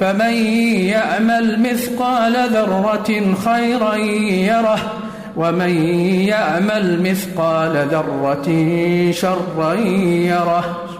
فمن يعمل مثقال ذرة خيرا يره ومن يعمل مثقال ذرة شرا يره.